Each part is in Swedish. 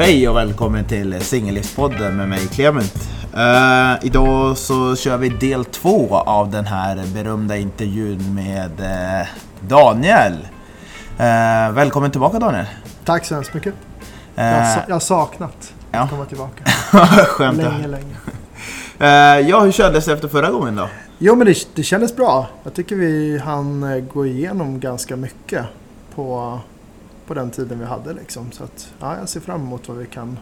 Hej och välkommen till Singellivspodden med mig Clement. Uh, idag så kör vi del två av den här berömda intervjun med uh, Daniel. Uh, välkommen tillbaka Daniel. Tack så hemskt mycket. Jag har, jag har saknat ja. att komma tillbaka. Skönt. länge, länge. ja, hur kändes det efter förra gången då? Jo, men det, det kändes bra. Jag tycker vi hann gå igenom ganska mycket på, på den tiden vi hade. Liksom. Så att, ja, jag ser fram emot vad vi kan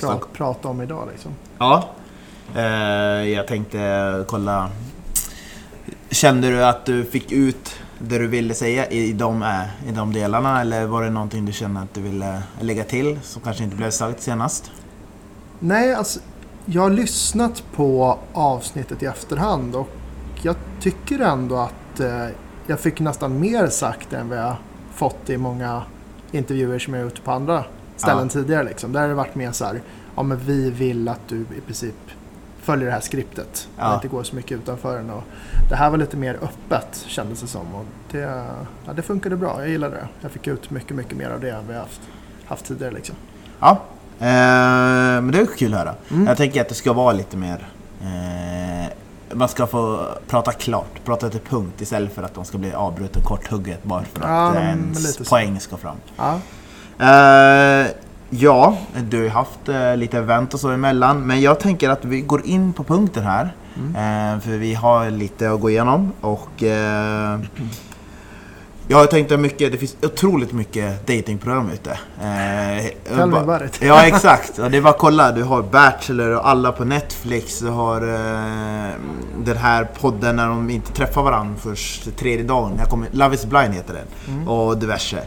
pra, prata om idag. Liksom. Ja, eh, jag tänkte kolla. Kände du att du fick ut det du ville säga i de, i de delarna eller var det någonting du kände att du ville lägga till som kanske inte blev sagt senast? Nej, alltså jag har lyssnat på avsnittet i efterhand och jag tycker ändå att eh, jag fick nästan mer sagt än vad jag fått i många intervjuer som jag gjort på andra ställen ja. tidigare. Liksom. Där har det varit mer så här, ja men vi vill att du i princip följer det här skriptet ja. och inte går så mycket utanför den. Och det här var lite mer öppet kändes det som och det, ja, det funkade bra. Jag gillade det. Jag fick ut mycket, mycket mer av det än jag haft, haft tidigare. Liksom. Ja, Eh, men det är kul att höra. Mm. Jag tänker att det ska vara lite mer... Eh, man ska få prata klart, prata till punkt istället för att de ska bli avbruten korthugget bara för att ja, ens poäng ska fram. Ja. Eh, ja, du har haft eh, lite event och så emellan. Men jag tänker att vi går in på punkten här. Mm. Eh, för vi har lite att gå igenom. Och eh, jag har tänkt mycket, det finns otroligt mycket datingprogram ute. Eh, Tell me about it. Ja exakt, det är bara att kolla. Du har Bachelor och alla på Netflix. Du har eh, den här podden när de inte träffar varandra först tredje dagen. Jag kommer, Love is blind heter den. Mm. Och diverse.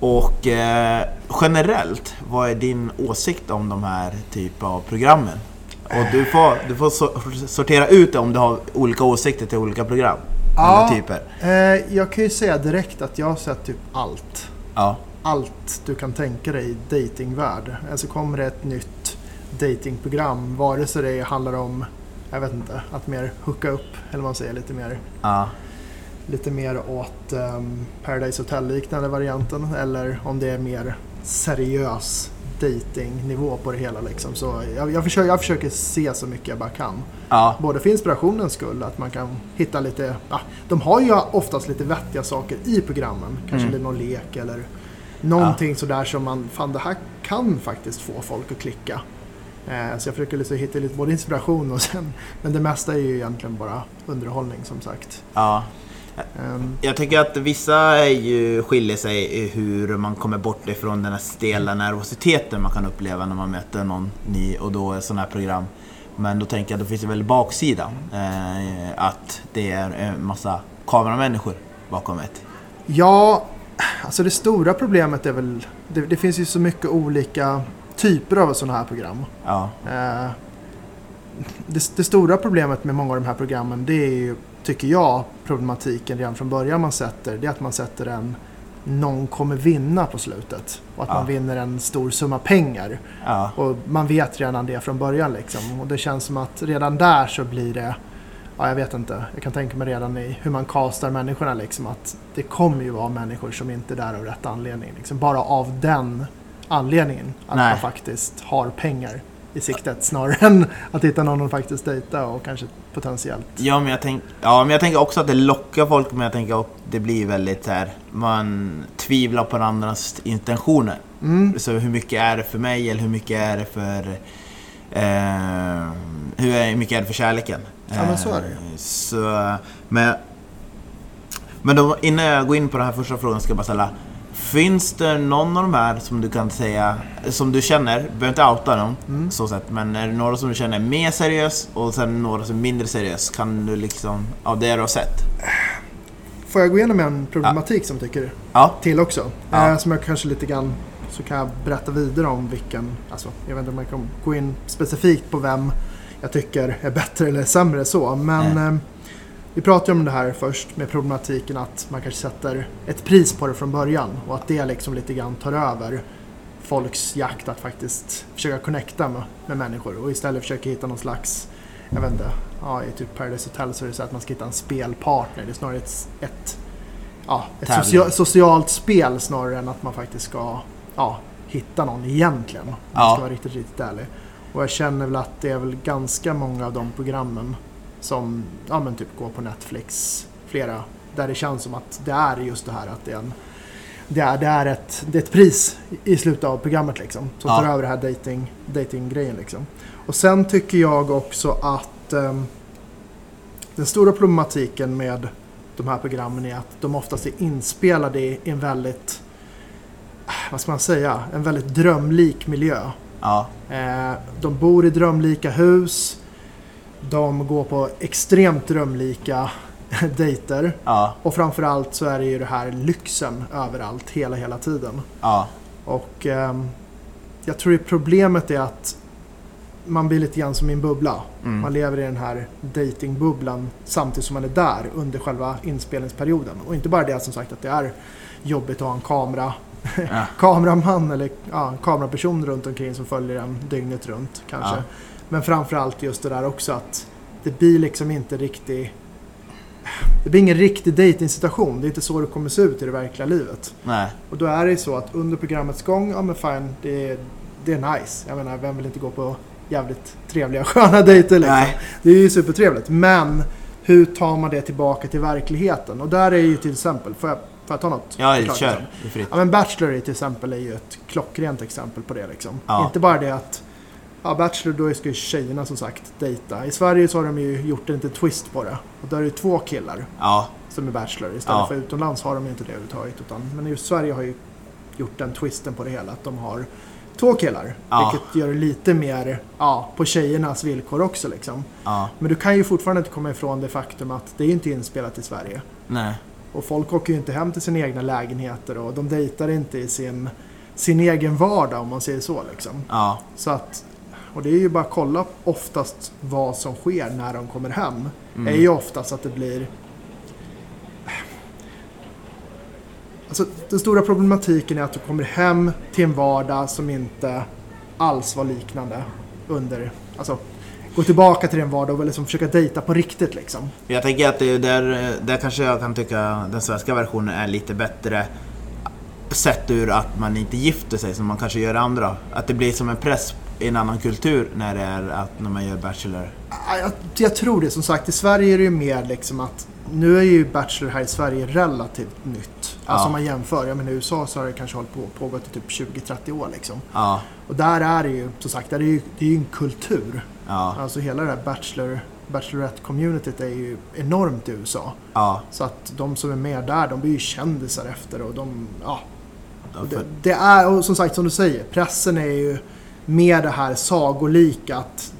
Och eh, generellt, vad är din åsikt om de här typen av programmen? Och du får, du får sortera ut det om du har olika åsikter till olika program. Ja, typer? Eh, jag kan ju säga direkt att jag har sett typ allt. Ja. Allt du kan tänka dig i datingvärld. Alltså kommer det ett nytt datingprogram, vare sig det handlar om, jag vet inte, att mer hooka upp, eller vad man säger, lite mer ja. Lite mer åt um, Paradise Hotel-liknande varianten eller om det är mer seriös datingnivå på det hela. Liksom. Så jag, jag, försöker, jag försöker se så mycket jag bara kan. Ja. Både för inspirationens skull, att man kan hitta lite... Ja, de har ju oftast lite vettiga saker i programmen. Kanske mm. någon lek eller någonting ja. sådär som man... Fan, det här kan faktiskt få folk att klicka. Eh, så jag försöker liksom hitta lite både inspiration och sen... Men det mesta är ju egentligen bara underhållning som sagt. Ja. Um, jag tycker att vissa är ju, skiljer sig i hur man kommer bort ifrån den här stela nervositeten man kan uppleva när man möter någon ny och då är sådana här program. Men då tänker jag att det finns väl baksida. Eh, att det är en massa kameramänniskor bakom ett. Ja, alltså det stora problemet är väl... Det, det finns ju så mycket olika typer av sådana här program. Ja. Eh, det, det, stora problemet med många av de här programmen det är ju tycker jag, problematiken redan från början man sätter, det är att man sätter en någon kommer vinna på slutet. Och att ja. man vinner en stor summa pengar. Ja. Och man vet redan det från början liksom. Och det känns som att redan där så blir det, ja jag vet inte, jag kan tänka mig redan i hur man kastar människorna liksom. Att det kommer ju vara människor som inte är där av rätt anledning. Liksom. Bara av den anledningen. Att Nej. man faktiskt har pengar i siktet snarare än att hitta någon att faktiskt dejta och kanske potentiellt. Ja men, jag tänk, ja, men jag tänker också att det lockar folk, men jag tänker att det blir väldigt här, man tvivlar på andras intentioner. Mm. Så hur mycket är det för mig eller hur mycket är det för eh, hur mycket är det för kärleken? Ja men så är det ju. Eh, så, men, men då, innan jag går in på den här första frågan ska jag bara ställa Finns det någon av de här som du kan säga, som du känner, du behöver inte outa dem mm. så sätt, men är det några som du känner är mer seriös och sen några som är mindre seriös? Kan du liksom, av det du har sett? Får jag gå igenom en problematik ja. som tycker ja. till också? Ja. Eh, som jag kanske lite grann, så kan jag berätta vidare om vilken, alltså jag vet inte om jag kan gå in specifikt på vem jag tycker är bättre eller sämre så, men eh, vi pratade om det här först med problematiken att man kanske sätter ett pris på det från början och att det liksom lite grann tar över folks jakt att faktiskt försöka connecta med, med människor och istället försöka hitta någon slags, jag vet inte, ja, i typ Paradise Hotel så är det så att man ska hitta en spelpartner. Det är snarare ett, ett, ja, ett socia socialt spel snarare än att man faktiskt ska ja, hitta någon egentligen. Om Ja. ska vara riktigt, riktigt ärlig. Och jag känner väl att det är väl ganska många av de programmen som ja, men typ går på Netflix, flera, där det känns som att det är just det här att det är en det är, det är, ett, det är ett pris i- slutet av programmet liksom. Som Ja. tar över det här dating, dating-grejen liksom. Och sen tycker jag också att ehm, den stora problematiken med de här programmen är att de oftast är inspelade i en väldigt, vad ska man säga, en väldigt drömlik miljö. Ja, Eh, de bor i drömlika hus. De går på extremt drömlika dejter. ja, Och framförallt så är det ju det här lyxen överallt, hela, hela tiden. ja, Och ehm, jag tror att problemet är att man blir lite grann som i en bubbla. Man mm. lever i den här datingbubblan samtidigt som man är där under själva inspelningsperioden. Och inte bara det som sagt att det är jobbigt att ha en kamera, ja, kameraman eller ja, kameraperson runt omkring som följer en dygnet runt kanske. Ja. Men framförallt just det där också att det blir liksom inte riktigt det blir ingen riktig dejtingsituation. Det är inte så det kommer se ut i det verkliga livet. nej, Och då är det ju så att under programmets gång, ja men fine, det är, det är nice. Jag menar, vem vill inte gå på jävligt trevliga, sköna dejter liksom? nej, Det är ju supertrevligt. Men hur tar man det tillbaka till verkligheten? Och där är ju till exempel, får jag, får jag ta något? ja, kör. liksom? Det är fritt. Ja men Bachelor till exempel är ju ett klockrent exempel på det liksom. Ja. Inte bara det att Ja, Bachelor, då ska ju tjejerna som sagt dejta. I Sverige så har de ju gjort en liten twist på det. Och där är det två killar Ja, som är Bachelor istället Ja. för utomlands har de ju inte det överhuvudtaget. Utan, men just Sverige har ju gjort den twisten på det hela. Att de har två killar. Ja. Vilket gör det lite mer ja, på tjejernas villkor också liksom. ja, Men du kan ju fortfarande inte komma ifrån det faktum att det är inte inspelat i Sverige. nej, Och folk åker ju inte hem till sina egna lägenheter och de dejtar inte i sin, sin egen vardag om man säger så liksom. ja, Så att, och det är ju bara att kolla oftast vad som sker när de kommer hem. mm. är ju oftast att det blir... Alltså den stora problematiken är att du kommer hem till en vardag som inte alls var liknande under... Alltså, gå tillbaka till den vardag och liksom försöka dejta på riktigt liksom. Jag tänker att det är där, där kanske jag kan tycka den svenska versionen är lite bättre sett ur att man inte gifter sig som man kanske gör andra. Att det blir som en press en annan kultur när det är att när man gör Bachelor. Ja, Jag, jag tror det. Som sagt, i Sverige är det ju mer liksom att nu är ju Bachelor här i Sverige relativt nytt. Alltså Ja. om man jämför. Jag menar, i USA så har det kanske hållit på, pågått i typ 20-30 år liksom. Ja, Och där är det ju, som sagt, där är det ju, det är ju en kultur. ja, Alltså hela det här Bachelor, Bachelorette-communityt är ju enormt i USA. ja. Så att de som är med där, de blir ju kändisar efter och de, ja. Och det, det är, och som sagt som du säger, pressen är ju med det här sagolika att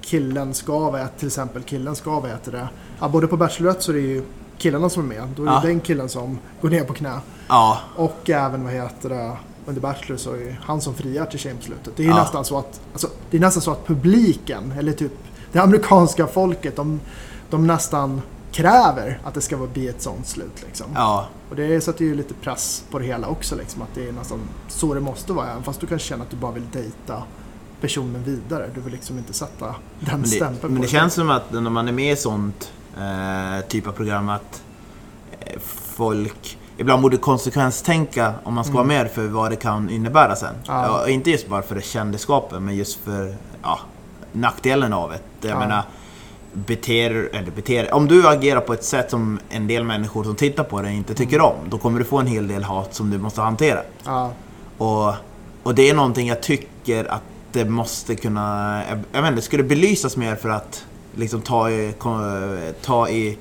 killen ska vara, till exempel killen ska vara det. Ja, både på Bachelorette så är det ju killarna som är med. Då är det Ja. den killen som går ner på knä. ja, Och även vad heter det, under Bachelor så är det han som friar till tjejen på slutet. Det är ju Ja. nästan så att, alltså, det är nästan så att publiken, eller typ det amerikanska folket, de, de nästan kräver att det ska vara- bli ett sånt slut. Liksom. ja. Och det sätter ju lite press på det hela också, liksom, att det är nästan så det måste vara. Även fast du kanske känner att du bara vill dejta personen vidare. Du vill liksom inte sätta den Men stämpeln men på det känns som att när man är med i sånt eh, typ av program att eh, folk ibland borde konsekvenstänka om man ska vara med för vad det kan innebära sen. Ja. Ja, inte just bara för det kändisskapet men just för ja, nackdelen av det. Jag Ja. menar, beter, eller beter, om du agerar på ett sätt som en del människor som tittar på dig inte tycker om, då kommer du få en hel del hat som du måste hantera. Ja, Och, och det är någonting jag tycker att det måste kunna... Jag, jag vet inte, det skulle belysas mer för att liksom ta i, ta i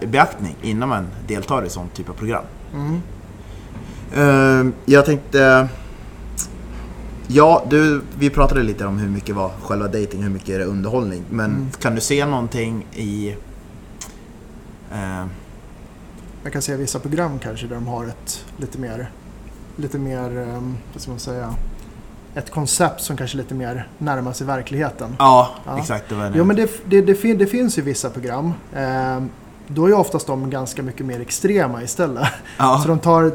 beaktning innan man deltar i sånt typ av program. mm. Eh, jag tänkte... Ja, du, vi pratade lite om hur mycket var själva dating, hur mycket är det underhållning. Men Mm. kan du se någonting i... eh, Jag kan se vissa program kanske där de har ett lite mer, lite mer, um, vad ska man säga, ett koncept som kanske lite mer närmar sig verkligheten. ja, Ja. exakt. Det var det. Jo men det, det, det, fin, det finns ju vissa program. Eh, då är ju oftast de ganska mycket mer extrema istället. ja, Så de tar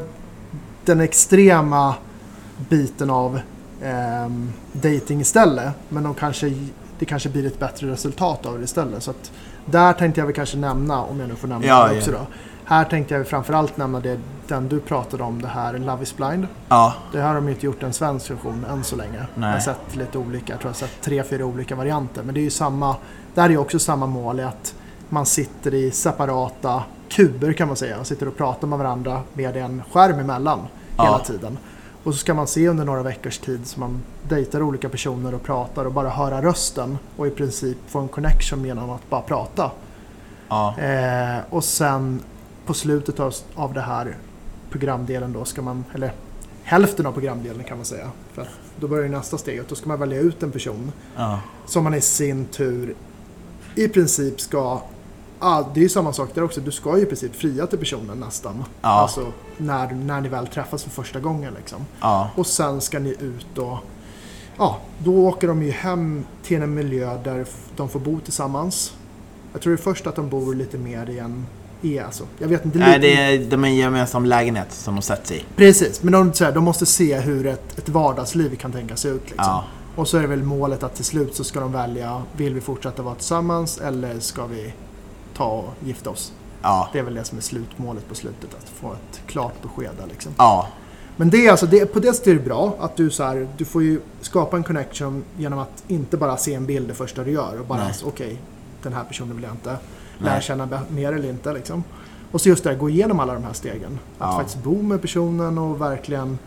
den extrema biten av ehm, dating istället. Men de kanske, det kanske blir ett bättre resultat av det istället. Så att där tänkte jag väl kanske nämna, om jag nu får nämna Ja, det ja. också då. Här tänkte jag framförallt nämna det den du pratade om, det här Love is blind. Ja, Det har de inte gjort en svensk version än så länge. Nej. Jag har sett lite olika, jag tror jag har sett tre, fyra olika varianter. Men det är ju samma, där är ju också samma mål i att man sitter i separata kuber kan man säga och sitter och pratar med varandra med en skärm emellan Ja. hela tiden. Och så ska man se under några veckors tid så man dejtar olika personer och pratar och bara höra rösten och i princip få en connection genom att bara prata. ja, Eh, och sen på slutet av, av det här programdelen då ska man, eller hälften av programdelen kan man säga. För då börjar nästa steg och då ska man välja ut en person ja, som man i sin tur i princip ska Ah, det är ju samma sak där också. Du ska ju i princip fria till personen nästan. Ja. Alltså när, när ni väl träffas för första gången. Liksom. ja, Och sen ska ni ut och... Ja, då åker de ju hem till en miljö där de får bo tillsammans. Jag tror det är först att de bor lite mer i en... I, alltså, jag vet inte. Nej, lite- det är, de är en gemensam lägenhet som de sätts i. Precis, men de, så här, de måste se hur ett, ett vardagsliv kan tänka sig ut. Liksom. Ja, Och så är det väl målet att till slut så ska de välja, vill vi fortsätta vara tillsammans eller ska vi ta och gifta oss? ja, Det är väl det som är slutmålet på slutet, att få ett klart besked där liksom. ja, Men det är alltså, det, på det sättet är det bra att du så här, du får ju skapa en connection genom att inte bara se en bild det första du gör och bara okej, den här personen vill jag inte lära Nej. känna mer eller inte liksom. Och så just det, här, gå igenom alla de här stegen. Att Ja. faktiskt bo med personen och verkligen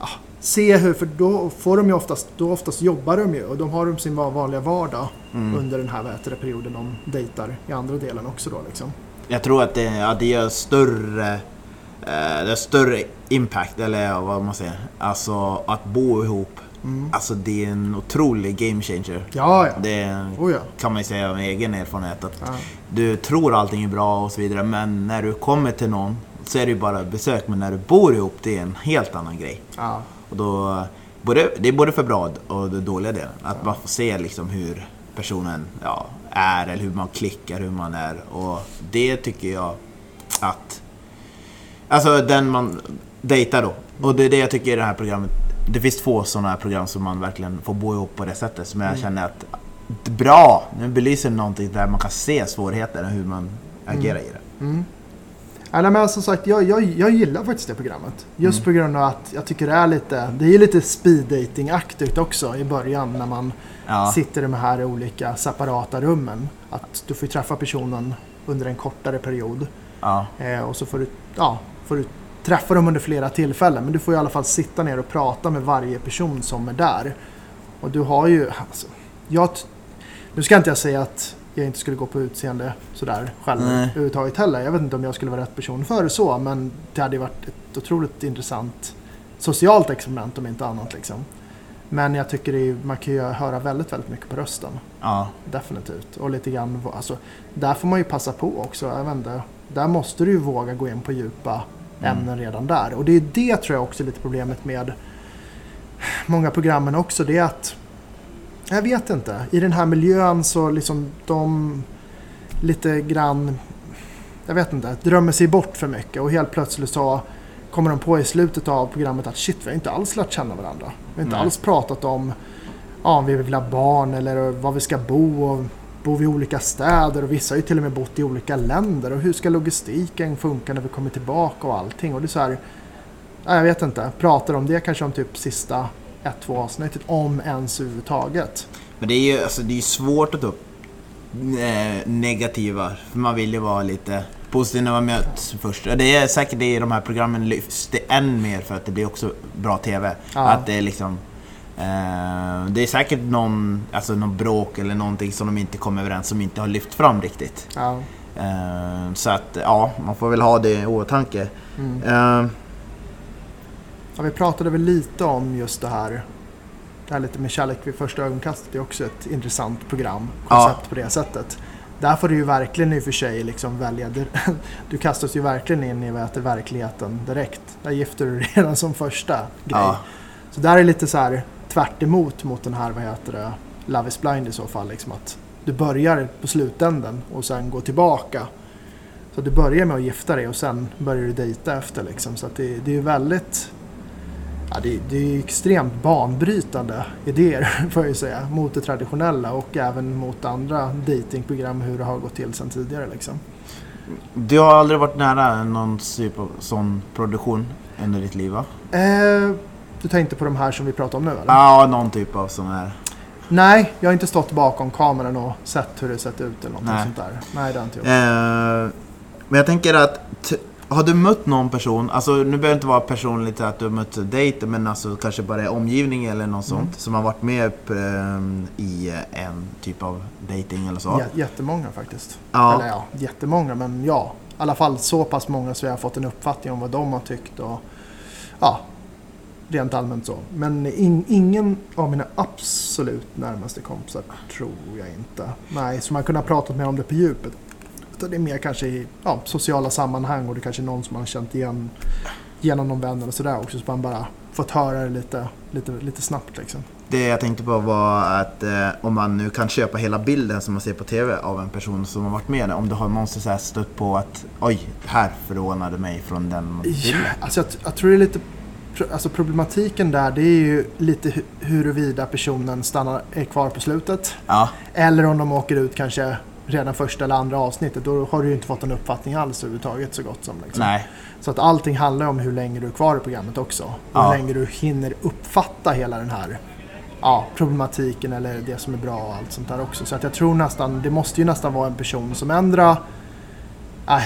ja, se hur, för då får de ju oftast, då oftast jobbar de ju och de har de sin va- vanliga vardag Mm. under den här vad heter det, perioden de dejtar i andra delen också då liksom. Jag tror att det, ja, det gör större, eh, det har större impact, eller vad man säger. Alltså att bo ihop. Mm. Alltså det är en otrolig game changer. Ja, ja. Det Oh, ja. kan man ju säga av egen erfarenhet. Att ja. du tror allting är bra och så vidare, men när du kommer till någon så är det ju bara besök. Men när du bor ihop, det är en helt annan grej. ja. Och då, både, det är både för bra och det dåliga delen. Att man får se liksom hur personen ja, är, eller hur man klickar, hur man är. Och det tycker jag att... Alltså den man dejtar då. Och det är det jag tycker i det här programmet. Det finns två sådana här program som man verkligen får bo ihop på det sättet. Som jag Mm. känner att, bra! Nu belyser någonting där man kan se svårigheter och hur man agerar i det. Mm. Ja, nej, men som sagt, jag, jag, jag gillar faktiskt det programmet. Just Mm. på grund av att jag tycker det är lite, det är lite speed dating-aktigt också i början när man Ja, sitter i de här olika separata rummen. Att du får träffa personen under en kortare period ja, eh, och så får du, ja, får du träffa dem under flera tillfällen. Men du får i alla fall sitta ner och prata med varje person som är där. Och du har ju, alltså, jag, nu ska inte jag säga att jag inte skulle gå på utseende sådär själv Nej. överhuvudtaget heller. Jag vet inte om jag skulle vara rätt person för det så, men det hade ju varit ett otroligt intressant socialt experiment om inte annat liksom. Men jag tycker är, man kan ju höra väldigt, väldigt mycket på rösten. ja, Definitivt. Och lite grann, alltså, där får man ju passa på också. Jag vet inte, där måste du ju våga gå in på djupa Mm. ämnen redan där. Och det är det tror jag också är lite problemet med många programmen också. Det är att, jag vet inte, i den här miljön så liksom de lite grann, jag vet inte, drömmer sig bort för mycket. Och helt plötsligt så kommer de på i slutet av programmet att shit, vi har inte alls lärt känna varandra. Vi har inte Nej. alls pratat om ja, om vi vill ha barn eller var vi ska bo. Och bor vi i olika städer och vissa har ju till och med bott i olika länder. Och hur ska logistiken funka när vi kommer tillbaka och allting. Och det är så här, ja, jag vet inte, pratar om det kanske om typ sista ett, två avsnittet, om ens överhuvudtaget. Men det är ju alltså, det är svårt att ta upp eh, negativa, för man vill ju vara lite positiv när man möts först. Det är säkert det i de här programmen lyfts det än mer för att det blir också bra TV. Ja. Att det är liksom... Eh, det är säkert någon, alltså någon bråk eller någonting som de inte kommer överens som inte har lyft fram riktigt. Ja, Eh, så att ja, man får väl ha det i åtanke. mm. Eh, ja, vi pratade väl lite om just det här. Det här lite med kärlek vid första ögonkastet. Det är också ett intressant program, koncept på det sättet. Där får du ju verkligen i och för sig liksom välja. Du, kastas ju verkligen in i vad heter, verkligheten direkt. Där gifter du dig redan som första grej. ja, Så där är lite så här tvärt emot mot den här, vad heter det, Love is blind i så fall. Liksom att du börjar på slutänden och sen går tillbaka. Så du börjar med att gifta dig och sen börjar du dejta efter liksom. Så det, det är väldigt, ja det, det är extremt banbrytande idéer får jag ju säga. Mot det traditionella och även mot andra datingprogram hur det har gått till sedan tidigare liksom. Du har aldrig varit nära någon typ av sån produktion under ditt liv va? Eh, du tänkte på de här som vi pratar om nu eller? Ja, någon typ av sån här. Nej, jag har inte stått bakom kameran och sett hur det sett ut eller något sånt där. Nej, det har inte gjort. Eh, men jag tänker att, har du mött någon person, alltså nu behöver det inte vara personligt att du har mött dejter, men alltså kanske bara omgivning eller något sånt, som har varit med eh, i en typ av dating eller så? Jä- jättemånga faktiskt. Ja. Eller ja, jättemånga, men ja. I alla fall så pass många så jag har fått en uppfattning om vad de har tyckt och ja, rent allmänt så. Men in, ingen av mina absolut närmaste kompisar tror jag inte. Nej, som man kunnat prata med om det på djupet. Det är mer kanske i ja, sociala sammanhang och det kanske är någon som man har känt igen genom någon vän eller sådär också. Så man bara fått höra det lite, lite, lite snabbt liksom. Det jag tänkte på var att eh, om man nu kan köpa hela bilden som man ser på TV av en person som har varit med, om du har någonsin stött på att oj, det här förvånade mig från den Ja, bilden. alltså jag, jag tror det är lite... Alltså problematiken där det är ju lite hu- huruvida personen stannar, är kvar på slutet. Ja, Eller om de åker ut kanske redan första eller andra avsnittet. Då har du ju inte fått en uppfattning alls överhuvudtaget så gott som. Liksom. nej. Så att allting handlar om hur länge du är kvar i programmet också. Och Ja. hur länge du hinner uppfatta hela den här ja, problematiken eller det som är bra och allt sånt där också. Så att jag tror nästan, det måste ju nästan vara en person som ändrar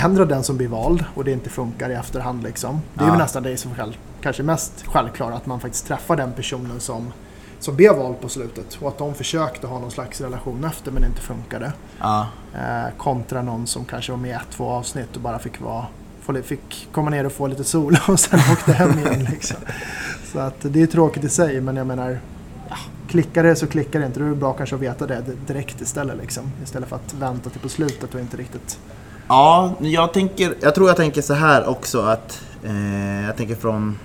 ändrar den som blir vald och det inte funkar i efterhand liksom. Det är Ja. väl nästan det som själv, kanske mest självklart att man faktiskt träffar den personen som, som blev vald på slutet. Och att de försökte ha någon slags relation efter men inte funkade. Ja. Eh, kontra någon som kanske var med i ett, två avsnitt och bara fick, vara, fick komma ner och få lite sol och sen åkte hem igen. Liksom. Så att det är tråkigt i sig men jag menar ja, klickar det så klickar det inte. Då är det bra kanske att veta det direkt istället. Liksom. Istället för att vänta till på slutet och inte riktigt... Ja, jag, tänker, jag tror jag tänker så här också att eh, jag tänker från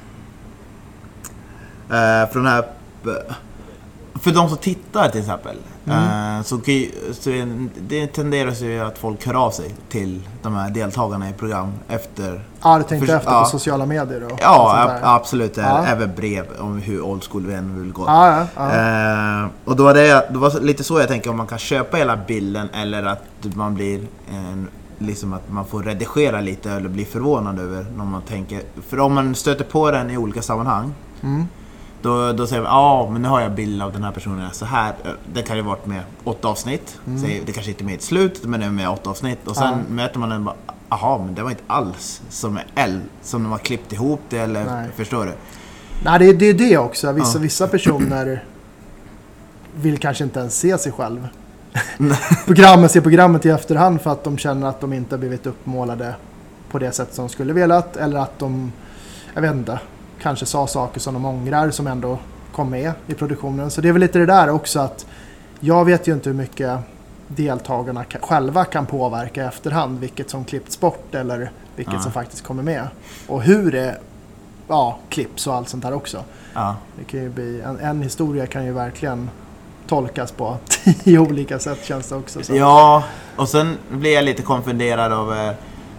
eh, från den här för de som tittar till exempel eh, så, det tenderar ju att folk hör av sig till de här deltagarna i program efter Ja, du tänkte För- efter ja. på sociala medier och Ja, och absolut. Ja. Även brev om hur old school vi än vill gå. Ja. Eh, och då var det, det var lite så jag tänker om man kan köpa hela bilden eller att man blir en, liksom att man får redigera lite eller bli förvånad över när man tänker. För om man stöter på den i olika sammanhang Mm. Då, då säger man ja men nu har jag bild av den här personen så här. Eh, Den kan ju varit med åtta avsnitt. Säg, det kanske inte är med i slutet men den är med åtta avsnitt. Och sen Mm. Ja. möter man den bara Jaha, men det var inte alls som L, som de har klippt ihop det eller Nej. förstår du? Nej, det är det, det också. Vissa, Ja. vissa personer vill kanske inte ens se sig själv. programmet, se programmet i efterhand för att de känner att de inte har blivit uppmålade på det sätt som de skulle velat. Eller att de, jag vet inte, kanske sa saker som de ångrar som ändå kom med i produktionen. Så det är väl lite det där också att jag vet ju inte hur mycket deltagarna själva kan påverka i efterhand. Vilket som klippts bort eller vilket Ja. som faktiskt kommer med. Och hur det ja, klipps och allt sånt där också. Ja. Det kan ju bli, en, en historia kan ju verkligen tolkas på tio olika sätt känns det också. Så. Ja, och sen blir jag lite konfunderad av... eh,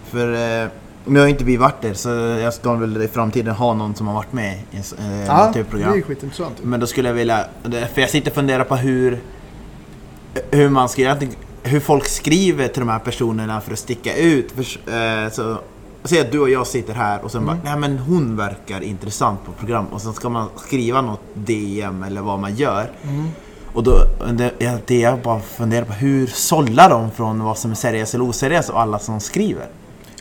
För eh, nu har inte vi varit där så jag ska väl i framtiden ha någon som har varit med i eh, ja typ av det är program. skitintressant. Men då skulle jag vilja... För jag sitter och funderar på hur... Hur man ska. Hur folk skriver till de här personerna för att sticka ut. För, eh, så, Säg att du och jag sitter här och sen bara, nej men hon verkar intressant på program. Och sen ska man skriva något DM eller vad man gör. Och då, det, det jag bara funderar på, hur sållar de från vad som är seriöst eller oseriöst och alla som skriver?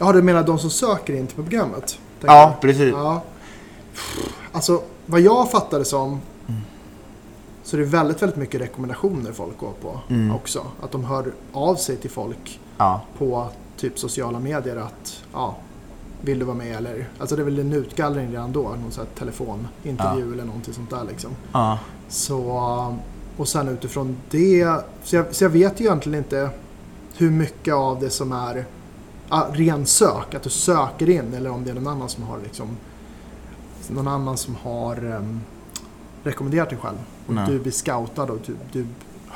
Ja, du menar de som söker in till programmet? Ja, jag. precis. Ja. Alltså, vad jag fattade som så det är väldigt, väldigt mycket rekommendationer folk går på Mm. också. Att de hör av sig till folk Ja, på typ sociala medier att ja, vill du vara med eller? Alltså det är väl en utgallring redan då, någon sån här telefonintervju eller någonting sånt där liksom. ja, Så, och sen utifrån det, så jag, så jag vet ju egentligen inte hur mycket av det som är ren sök, att du söker in eller om det är någon annan som har liksom någon annan som har um, rekommenderat dig själv. Och Nej. du blir scoutad och du, du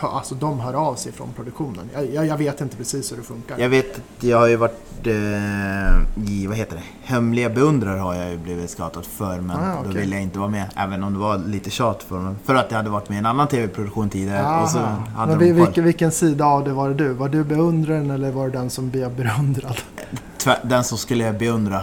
alltså de hör av sig från produktionen. Jag, jag, vet inte precis hur det funkar. Jag vet att jag har ju varit eh, i, vad heter det, Hemliga beundrare har jag ju blivit scoutad för men Ah, då okej. ville jag inte vara med. Även om det var lite tjat för mig. För att jag hade varit med i en annan tv-produktion tidigare. Och så hade Men vi- vilken, vilken sida av det var det du? Var du beundraren eller var det den som blev beundrad? den som skulle jag beundra.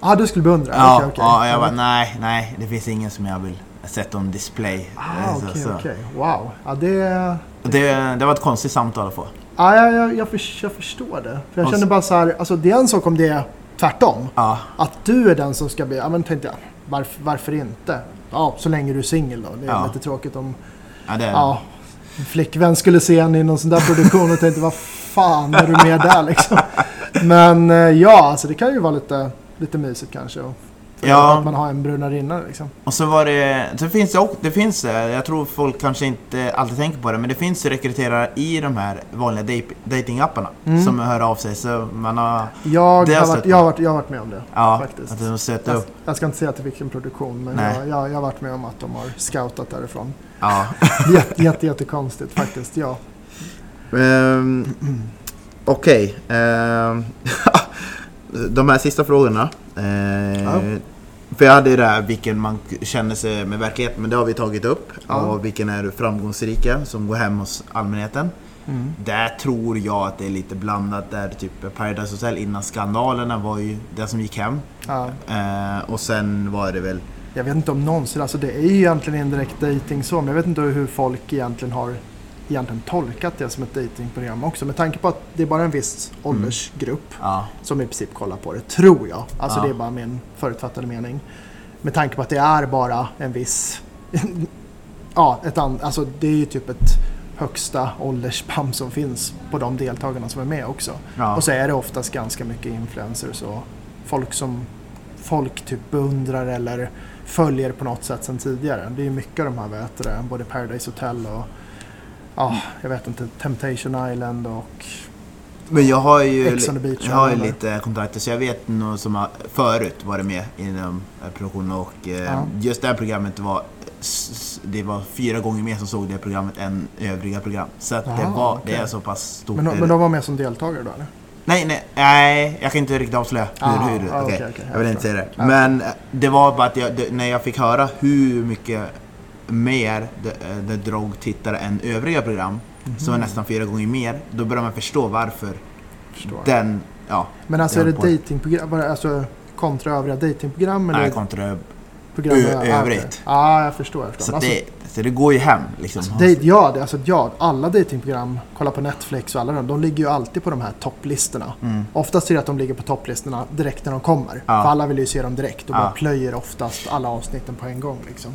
Ja, du skulle beundra? Ja, Okej, okej. ja jag bara, nej, nej, det finns ingen som jag vill sätta on display. Ah, Så- okej, så. okej. Wow. Ja, det... Det, det var ett konstigt samtal att få. Ja, jag, jag, jag, för, jag förstår det. För jag känner bara så här, alltså det är en sak om det är tvärtom. Ja, Att du är den som ska bli, ja men tänkte jag, varför, varför inte? Ja, så länge du är singel då. Det är Ja. lite tråkigt om ja, det, ja, en flickvän skulle se en i någon sån där produktion och tänkte vad fan är du med där liksom. Men eh, ja, alltså det kan ju vara lite, lite mysigt kanske. Och Ja. Att man har en brunarinna liksom. Och så var det, så finns det, också- det finns, jag tror folk kanske inte alltid tänker på det, men det finns rekryterare i de här vanliga datingapparna Mm. som hör av sig. Så man har, Jag har varit, jag, har varit, jag har varit med om det. ja, faktiskt. att de stöter Jag, upp. jag ska inte säga till vilken produktion, men Nej. jag, jag, jag har varit med om att de har scoutat därifrån. Ja. Jätte, jätte, jättekonstigt faktiskt, ja. Um, Okej. ehm, de här sista frågorna. Eh, Ja. För jag hade det här vilken man känner sig med verkligheten, men det har vi tagit upp. Ja. Och vilken är framgångsrika som går hem hos allmänheten. Mm. Där tror jag att det är lite blandat. Där typ Paradise Hotel innan skandalerna var ju det som gick hem. ja. Eh, och sen var det väl... Jag vet inte om någonsin, alltså det är ju egentligen indirekt dating så, men jag vet inte hur folk egentligen har egentligen tolkat det som ett datingprogram också. Med tanke på att det är bara en viss åldersgrupp Ja, som i princip kollar på det, tror jag. Alltså Ja. det är bara min förutfattade mening. Med tanke på att det är bara en viss... ja, ett an, alltså det är ju typ ett högsta åldersspann som finns på de deltagarna som är med också. ja. Och så är det oftast ganska mycket influencers och folk som folk typ beundrar eller följer på något sätt sedan tidigare. Det är ju mycket av de här, du, det, både Paradise Hotel och ja, jag vet inte, Temptation Island och Men jag har ju, Ex on the beach jag har ju lite kontakter så jag vet någon som har förut varit med inom produktionen och eh, Ja. just det här programmet var det var fyra gånger mer som såg det programmet än övriga program. Så att det, Jaha, var, okej. det är så pass stort. men, men de var med som deltagare då eller? nej, nej, nej, jag kan inte riktigt avslöja hur. Ah, hur okej. okej, okej, jag vill inte säga det. Men eh, det var bara att jag, det, när jag fick höra hur mycket mer det, eh, det drog tittare än övriga program, Mhm. som var nästan fyra gånger mer, då börjar man förstå varför Förstår. den, ja, Men alltså är det det alltså kontra övriga datingprogram eller nej, kontra program ah, övrigt. Ja, jag förstår. Jag förstår. Så, Alltså, det, så det går ju hem liksom. Alltså, det, ja, det, alltså, ja, alla datingprogram, kolla på Netflix och alla de, de ligger ju alltid på de här topplistorna. Mm. Oftast är det att de ligger på topplistorna direkt när de kommer. Ja. För alla vill ju se dem direkt och Ja. bara plöjer oftast alla avsnitten på en gång. Liksom.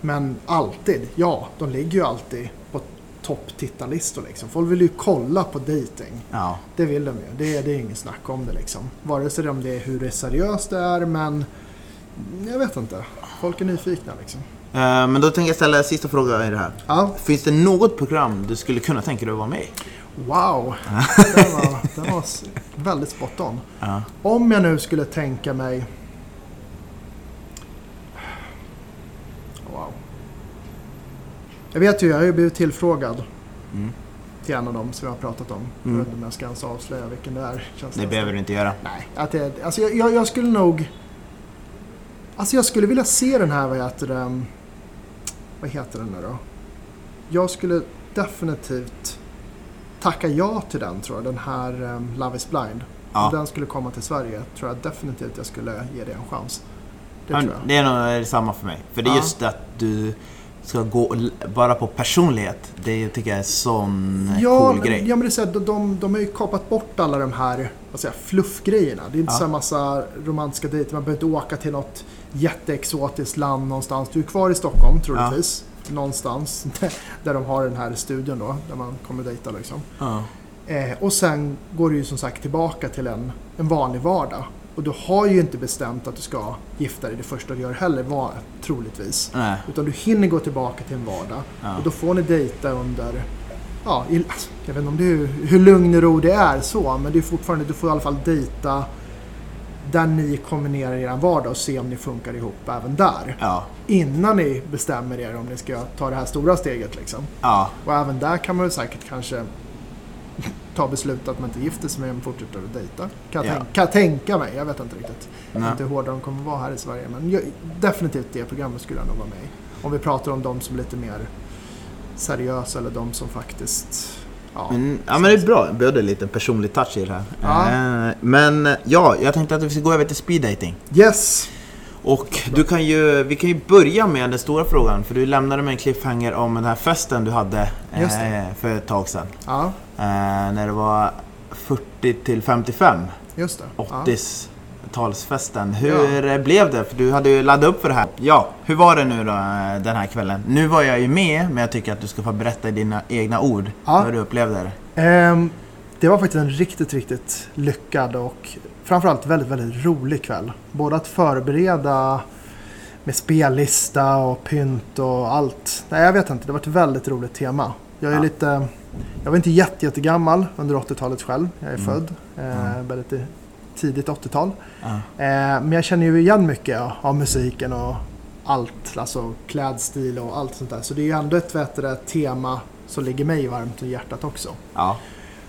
Men alltid, ja, de ligger ju alltid på topptittarlistor. Liksom. Folk vill ju kolla på dating. Ja. Det vill de ju. Det, är- det är inget snack om det liksom. Vare sig om det är hur det seriöst det är, men jag vet inte. Folk är nyfikna liksom. Eh, Men då tänker jag ställa en sista fråga i det här. Ja, Finns det något program du skulle kunna tänka dig att vara med i? wow. Den var, den var väldigt spot on. Ja. Om jag nu skulle tänka mig... Wow. Jag vet ju, jag har ju blivit tillfrågad Mm. till en av dem som jag har pratat om. Jag Mm. vet inte om jag ska ens avslöja vilken det är. Känns Det behöver du inte göra. Nej, att det, alltså jag, jag, jag skulle nog... Alltså jag skulle vilja se den här, vad heter den? Vad heter den nu då? Jag skulle definitivt tacka ja till den tror jag, den här um, Love is blind. Ja. Om den skulle komma till Sverige tror jag definitivt jag skulle ge det en chans. Det jag. det är nog samma för mig. För det är Ja. just att du ska gå bara på personlighet. Det tycker jag är en sån Ja, cool men- grej. ja men det är så här, de, de, de har ju kapat bort alla de här vad säger, fluffgrejerna. Det är inte Ja. så här massa romantiska dejter, man behöver inte åka till något jätteexotiskt land någonstans. Du är kvar i Stockholm troligtvis. Någonstans där de har den här studion då, där man kommer dejta liksom. Ja. Eh, och sen går du ju som sagt tillbaka till en, en vanlig vardag. Och du har ju inte bestämt att du ska gifta dig det första du gör heller, var, troligtvis. Nej. Utan du hinner gå tillbaka till en vardag. Ja. Och då får ni dejta under, ja, jag vet inte om det är, hur lugn och ro det är så, men det är fortfarande, du får i alla fall dejta där ni kombinerar er vardag och se om ni funkar ihop även där. Ja. Innan ni bestämmer er om ni ska ta det här stora steget liksom. Ja. Och även där kan man väl säkert kanske ta beslut att man inte gifter sig med men fortsätter att dejta. Kan Ja. tänka, kan tänka mig, jag vet inte riktigt. Jag Nej. inte hur hårda de kommer vara här i Sverige. Men jag, definitivt det programmet skulle jag nog vara med i. Om vi pratar om de som är lite mer seriösa eller de som faktiskt Ja. Mm, ja men det är bra, hade lite personlig touch i det här. Ja. Eh, men ja, jag tänkte att vi ska gå över till speed dating. Yes! Och du kan ju, vi kan ju börja med den stora frågan, för du lämnade med en cliffhanger om den här festen du hade eh, för ett tag sedan. Ja, Eh, när det var 40 till 55, just det. Ja. 80-talsfesten. Hur blev det? För du hade ju laddat upp för det här. Ja, hur var det nu då eh, den här kvällen? Nu var jag ju med, men jag tycker att du ska få berätta i dina egna ord Ja. hur du upplevde det. Ehm, det var faktiskt en riktigt, riktigt lyckad och framförallt väldigt, väldigt rolig kväll. Både att förbereda med spellista och pynt och allt. Nej, jag vet inte. Det var ett väldigt roligt tema. Jag är Ja. lite... Jag var inte jätte, jättegammal under 80-talet själv. Jag är Mm. född eh, Mm. väldigt tidigt 80-tal. Ja. Eh, men jag känner ju igen mycket av- av musiken och allt. Alltså klädstil och allt sånt där. Så det är ju ändå ett vet det, tema som ligger mig varmt i hjärtat också. Ja.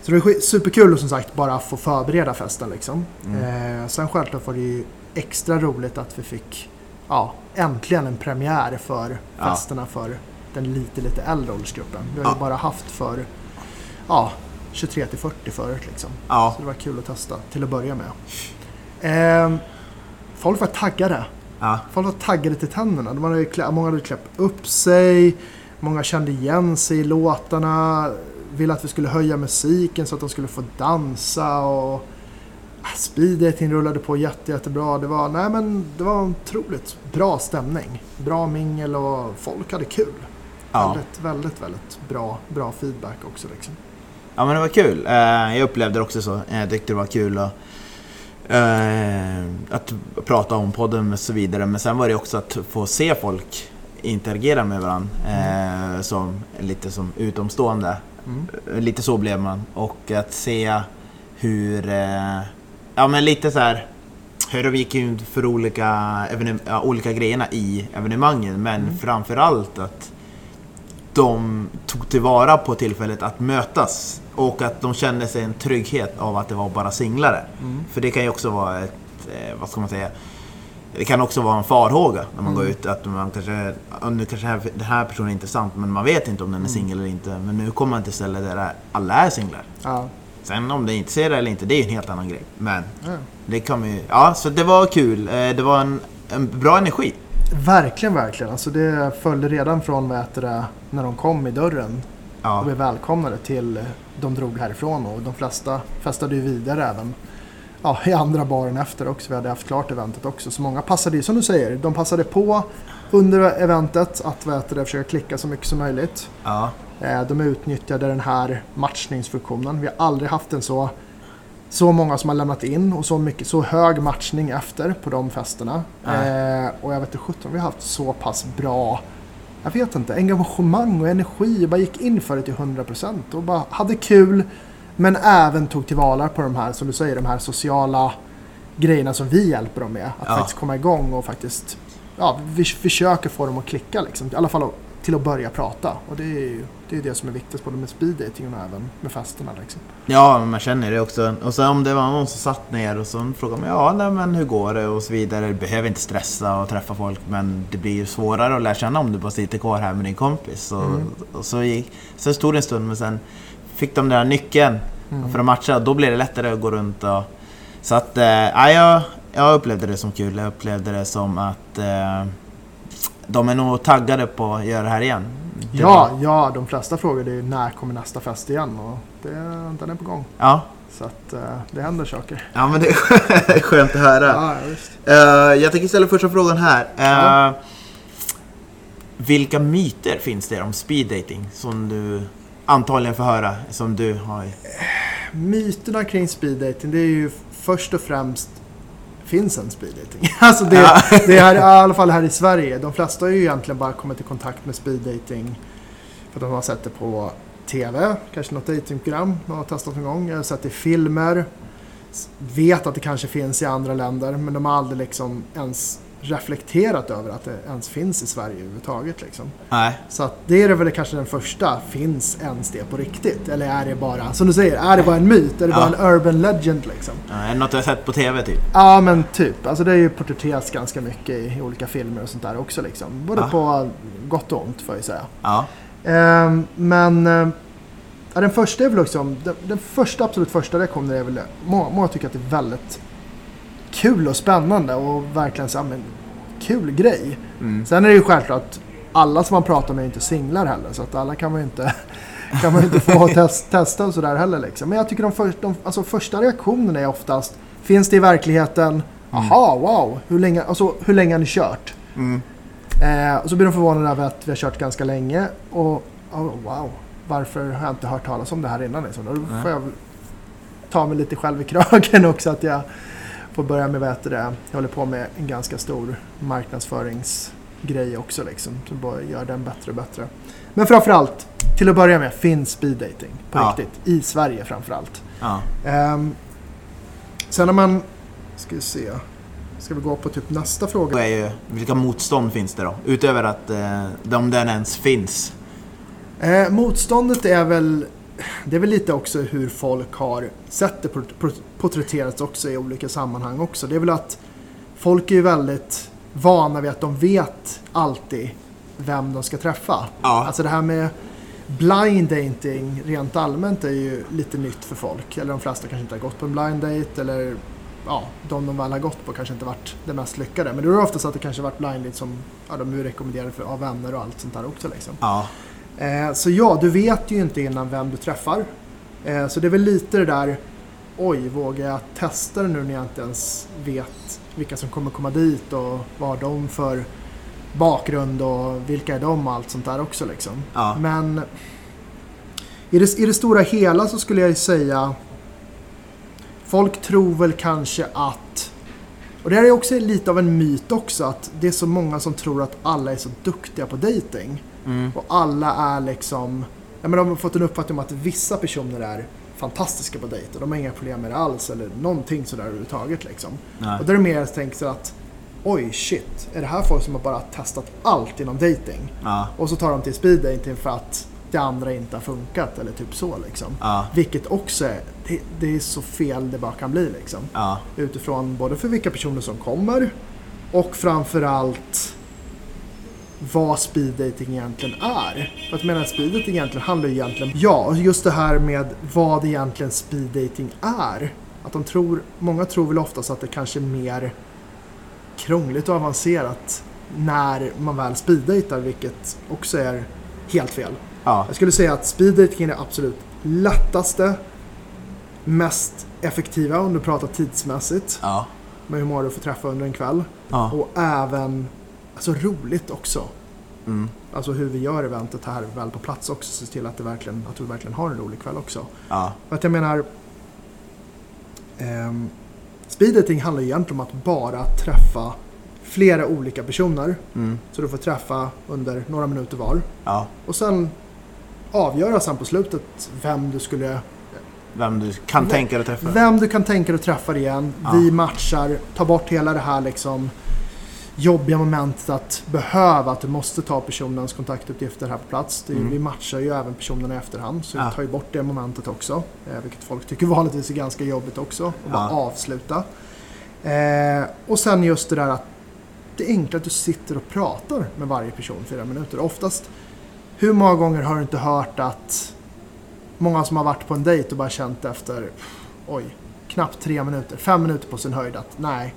Så det är superkul att som sagt bara få förbereda festen liksom. Mm. Eh, sen självklart var det ju extra roligt att vi fick ja, äntligen en premiär för Ja. festerna för den lite, lite äldre åldersgruppen. Vi har ju Ja. bara haft för ja, 23 till 40 förut liksom. Ja. Så det var kul att testa till att börja med. Eh, folk var taggade. Ja. Folk var taggade till tänderna. De hade många hade klätt upp sig. Många kände igen sig i låtarna. Ville att vi skulle höja musiken så att de skulle få dansa. Och ah, speed dating rullade på jätte, jättebra. Det var, nej, men det var en otroligt bra stämning. Bra mingel och folk hade kul. Ja. Väldigt, väldigt, väldigt bra, bra feedback också. Liksom. ja, men det var kul. Eh, jag upplevde det också så. Jag tyckte det var kul att, eh, att prata om podden och så vidare. Men sen var det också att få se folk interagera med varandra. Eh, som, lite som utomstående. Mm. Lite så blev man. Och att se hur... Eh, ja men lite så här hur de gick in för olika, ja, olika grejerna i evenemangen. Men Mm. framförallt att de tog tillvara på tillfället att mötas. Och att de kände sig en trygghet av att det var bara singlare. Mm. För det kan ju också vara ett, eh, vad ska man säga, det kan också vara en farhåga när man Mm. går ut att man kanske, nu kanske här- den här personen är intressant men man vet inte om den är Mm. singel eller inte. Men nu kommer man till ställen där alla är singlar. Ja, Sen om det inte ser det eller inte, det är en helt annan grej. Men ja. det kan ju, ja så det var kul. Eh, Det var en, en bra energi. Verkligen, verkligen. Alltså det följde redan från vad det, när de kom i dörren Ja, och blev välkomnade till de drog härifrån och de flesta festade ju vidare även ja, i andra baren efter också. Vi hade haft klart eventet också. Så många passade ju, som du säger, de passade på under eventet att vad heter det, försöka klicka så mycket som möjligt. ja, Eh, De utnyttjade den här matchningsfunktionen. Vi har aldrig haft en så, så många som har lämnat in och så, mycket, så hög matchning efter på de festerna. Eh, och jag vet inte sjutton, vi har haft så pass bra jag vet inte, engagemang och energi. Bara gick in för det till 100% och bara hade kul. Men även tog tillvara på de här, som du säger, de här sociala grejerna som vi hjälper dem med. Att Ja. faktiskt komma igång och faktiskt, ja, vi försöker få dem att klicka liksom. I alla fall till att börja prata. Och det är ju det, är det som är viktigt både med speed dating och även med festerna liksom. ja, man känner det också. Och sen om det var någon som satt ner och så frågade man ja, nej, men hur går det och så vidare. Du behöver inte stressa och träffa folk men det blir ju svårare att lära känna om du bara sitter kvar här med din kompis. Och, Mm. och så, gick, så stod det en stund men sen fick de den där nyckeln Mm. för att matcha då blir det lättare att gå runt och... Så att, eh, ja, jag, jag upplevde det som kul. Jag upplevde det som att eh, de är nog taggade på att göra det här igen. Det Ja, var- ja, de flesta frågade ju när kommer nästa fest igen och det, den är på gång. Ja, Så att eh, det händer saker. ja men det är skönt att höra. Ja, visst. Eh, jag tänker ställa första frågan här. Eh, Ja. Vilka myter finns det om speed dating som du antagligen får höra, som du har? Myterna kring speed dating det är ju först och främst finns en speed dating. Alltså det, Ja. det är i alla fall här i Sverige. De flesta har ju egentligen bara kommit i kontakt med speed dating för att de har sett det på TV, kanske något datingprogram de har testat någon gång. Har sett det i filmer. Vet att det kanske finns i andra länder men de har aldrig liksom ens reflekterat över att det ens finns i Sverige överhuvudtaget. Liksom. Nej. Så att det är väl kanske den första. Finns ens det på riktigt? Eller är det bara, som du säger, är det bara en myt? Är det Ja. bara en urban legend liksom? Eh, Är det något du har sett på TV typ? Ja men typ. Alltså det är ju porträtteras ganska mycket i, olika filmer och sånt där också liksom. Både Ja. på gott och ont får jag säga. Ja. Ehm, men eh, Ja, den första är väl liksom, den, den första, absolut första reaktionen är väl, många, många tycker att det är väldigt kul och spännande och verkligen så, ja, men, kul grej. Mm. Sen är det ju självklart att alla som man pratar med är inte singlar heller, så att alla kan man ju inte, kan man inte få test, testa och sådär heller. Liksom. Men jag tycker de, för, de alltså, första reaktionerna är oftast, finns det i verkligheten? Aha, wow, hur länge, alltså, hur länge har ni kört? Mm. Eh, och så blir de förvånade över att vi har kört ganska länge. Och oh, wow, varför har jag inte hört talas om det här innan? Liksom? Då får jag ta mig lite själv i kragen också. Att jag får börja med, vad det, jag håller på med en ganska stor marknadsföringsgrej också. Liksom, så bara gör den bättre och bättre. Men framförallt, till att börja med, finns speed dating på Ja. riktigt. I Sverige framförallt. Ja. Um, sen när man, ska vi se, ska vi gå på typ nästa fråga? Ju, vilka motstånd finns det då? Utöver att eh, de den ens finns. Eh, motståndet är väl, det är väl lite också hur folk har sett det port- port- porträtterats också i olika sammanhang också. Det är väl att folk är ju väldigt vana vid att de vet alltid vem de ska träffa. Ja. Alltså det här med blind dating rent allmänt är ju lite nytt för folk. Eller de flesta kanske inte har gått på en blind date eller ja, de de väl har gått på kanske inte varit det mest lyckade. Men då är det oftast att det kanske varit blind date som ja, de är rekommenderade för, av vänner och allt sånt där också. Liksom. Ja. Eh, så ja, du vet ju inte innan vem du träffar. Eh, så det är väl lite det där, oj, vågar jag testa det nu när jag inte ens vet vilka som kommer komma dit och vad har de för bakgrund och vilka är de och allt sånt där också liksom. Ja. Men i det, i det stora hela så skulle jag ju säga Folk tror väl kanske att och det här är också lite av en myt också att det är så många som tror att alla är så duktiga på dating. Mm. Och alla är liksom... Ja, men de har fått en uppfattning om att vissa personer är fantastiska på dejt och de har inga problem med det alls eller någonting sådär överhuvudtaget liksom. Nej. Och då är det mer tänka sig att oj shit, är det här folk som har bara testat allt inom dating? Ja. Och så tar de till speed dating för att det andra inte har funkat eller typ så liksom. Ja. Vilket också är, det, det är så fel det bara kan bli liksom. Ja. Utifrån både för vilka personer som kommer och framförallt vad speed dating egentligen är. För att menar, speed dating egentligen handlar ju egentligen, ja, just det här med vad egentligen speed dating är. Att de tror, många tror väl oftast att det kanske är mer krångligt och avancerat när man väl speeddejtar, vilket också är helt fel. Ja. Jag skulle säga att speeddating är det absolut lättaste, mest effektiva om du pratar tidsmässigt, Ja. med hur många du får träffa under en kväll. Ja. Och även alltså, roligt också. Mm. Alltså hur vi gör eventet här väl på plats också, se till att, det verkligen, att du verkligen har en rolig kväll också. Ja. För att jag menar, ehm, speeddating handlar egentligen om att bara träffa flera olika personer. Mm. Så du får träffa under några minuter var. Ja. Och sen avgöra sen på slutet vem du skulle Vem du kan Vem- tänka dig att träffa. Vem du kan tänka dig att träffa igen. Ja. Vi matchar, tar bort hela det här liksom jobbiga momentet att behöva att du måste ta personens kontaktuppgifter här på plats. Det, Mm. Vi matchar ju även personerna i efterhand så Ja. vi tar ju bort det momentet också. Eh, vilket folk tycker vanligtvis är ganska jobbigt också. Att bara Ja. avsluta. Eh, och sen just det där att det är enkelt att du sitter och pratar med varje person fyra minuter. Oftast, hur många gånger har du inte hört att många som har varit på en dejt och bara känt efter, oj, knappt tre minuter, fem minuter på sin höjd att nej,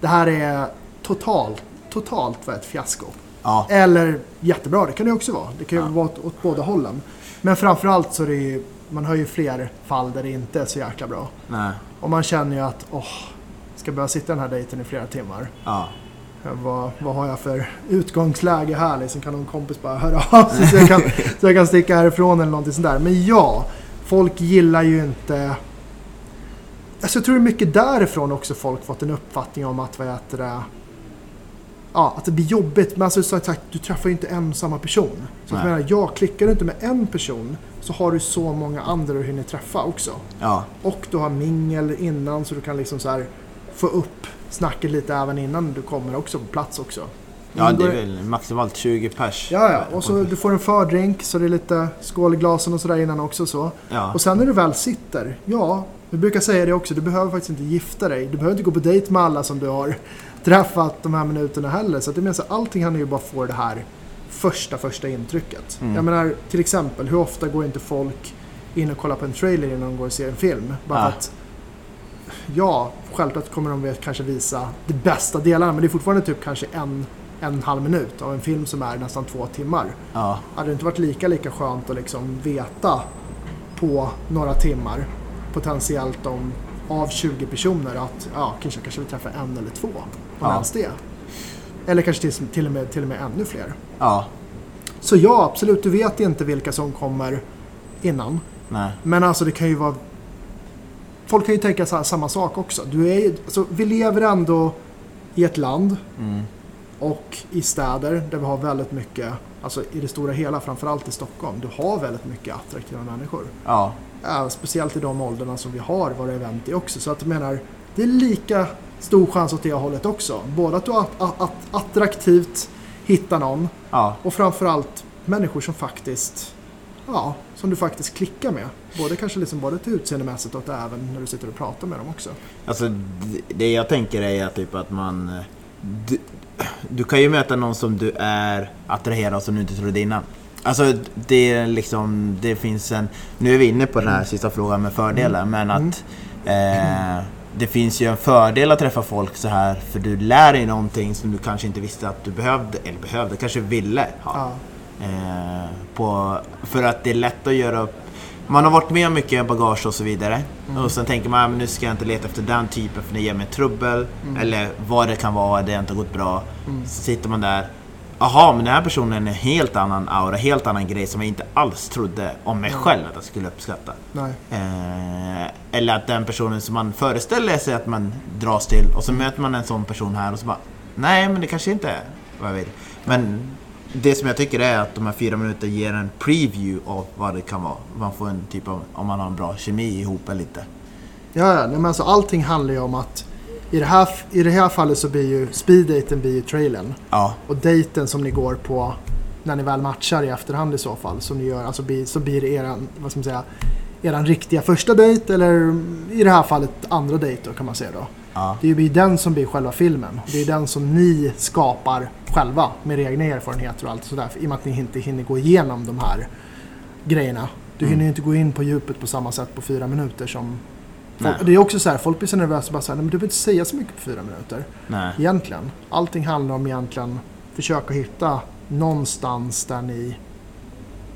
det här är totalt, totalt var ett fiasko. Ja. Eller jättebra, det kan det också vara. Det kan ju Ja. vara åt, åt båda hållen. Men framförallt så är det ju, man har ju fler fall där det inte är så jäkla bra. Nej. Och man känner ju att, åh, ska jag behöva sitta den här dejten i flera timmar? Ja. Vad, vad har jag för utgångsläge här? Liksom kan någon kompis bara höra av sig så jag kan, så jag kan sticka härifrån eller någonting sånt där. Men ja, folk gillar ju inte... Alltså jag tror det är mycket därifrån också folk fått en uppfattning om att vad heter det... Ja, att det blir jobbigt. Men alltså som sagt, du träffar ju inte en samma person. Så jag menar, ja, klickar du inte med en person så har du så många andra du hinner träffa också. Ja. Och du har mingel innan så du kan liksom så här få upp snacket lite även innan du kommer också på plats också. Ja, det är väl maximalt 20 pers. Ja, ja. Och så du får en fördrink så det är lite skål i glasen och sådär innan också så. Ja. Och sen när du väl sitter, ja, vi brukar säga det också, du behöver faktiskt inte gifta dig. Du behöver inte gå på dejt med alla som du har träffat de här minuterna heller. Så att det menar så allting handlar ju bara få det här första, första intrycket. Mm. Jag menar, till exempel, hur ofta går inte folk in och kolla på en trailer innan de går och ser en film. Bara för att, ja, självklart kommer de kanske visa de bästa delarna, men det är fortfarande typ kanske en, en halv minut av en film som är nästan två timmar. Ja, Hade det inte varit lika, lika skönt att liksom veta på några timmar potentiellt om av 20 personer att ja, kanske, kanske vi träffar en eller två. Om Ja. ens det. Eller kanske till, till, och med, till och med ännu fler. ja, Så ja, absolut, du vet inte vilka som kommer innan. nej, Men alltså det kan ju vara... Folk kan ju tänka sa- samma sak också. Du är, alltså, vi lever ändå i ett land mm, och i städer där vi har väldigt mycket, alltså i det stora hela, framförallt i Stockholm, du har väldigt mycket attraktiva människor. ja, Ja, speciellt i de åldrarna som vi har våra event i också. Så att jag menar, det är lika stor chans åt det hållet också. Både att du att, att, att attraktivt hittar någon ja, och framförallt människor som faktiskt, ja, som du faktiskt klickar med. Både kanske liksom både till utseendemässigt och även när du sitter och pratar med dem också. Alltså det jag tänker är typ att man... Du, du kan ju möta någon som du är attraherad av som du inte trodde innan. Alltså det är liksom, det finns en... Nu är vi inne på den här sista frågan med fördelar, men att... Eh, det finns ju en fördel att träffa folk så här för du lär dig någonting som du kanske inte visste att du behövde, eller behövde, kanske ville ha. Ja, Eh, på, för att det är lätt att göra upp. Man har varit med om mycket bagage och så vidare. Och sen tänker man att nu ska jag inte leta efter den typen för det ger mig trubbel. Eller vad det kan vara, det har inte gått bra. Så sitter man där. Jaha, men den här personen är en helt annan aura, helt annan grej som jag inte alls trodde om mig själv att jag skulle uppskatta. nej. Eh, eller att den personen som man föreställer sig att man dras till och så möter man en sån person här och så bara Nej men det kanske inte är vad jag vill. Men det som jag tycker är att de här fyra minuterna ger en preview av vad det kan vara. Man får en typ av, om man har en bra kemi ihop eller inte. Ja, ja, men alltså allting handlar ju om att i det här, i det här fallet så blir ju speeddaten blir ju trailern. Ja, Och dejten som ni går på när ni väl matchar i efterhand i så fall, som ni gör, alltså blir, så blir det eran, vad ska man säga, eran riktiga första dejt eller i det här fallet andra dejt då kan man säga då. ja, Det är ju den som blir själva filmen. Det är den som ni skapar själva med era egna erfarenheter och allt sådär. I och med att ni inte hinner gå igenom de här grejerna. Du Mm. hinner ju inte gå in på djupet på samma sätt på fyra minuter som... Folk, det är också så här, folk blir så nervösa bara så här, "Nej, men du behöver inte säga så mycket på fyra minuter. nej, Egentligen. Allting handlar om egentligen försöka hitta någonstans där ni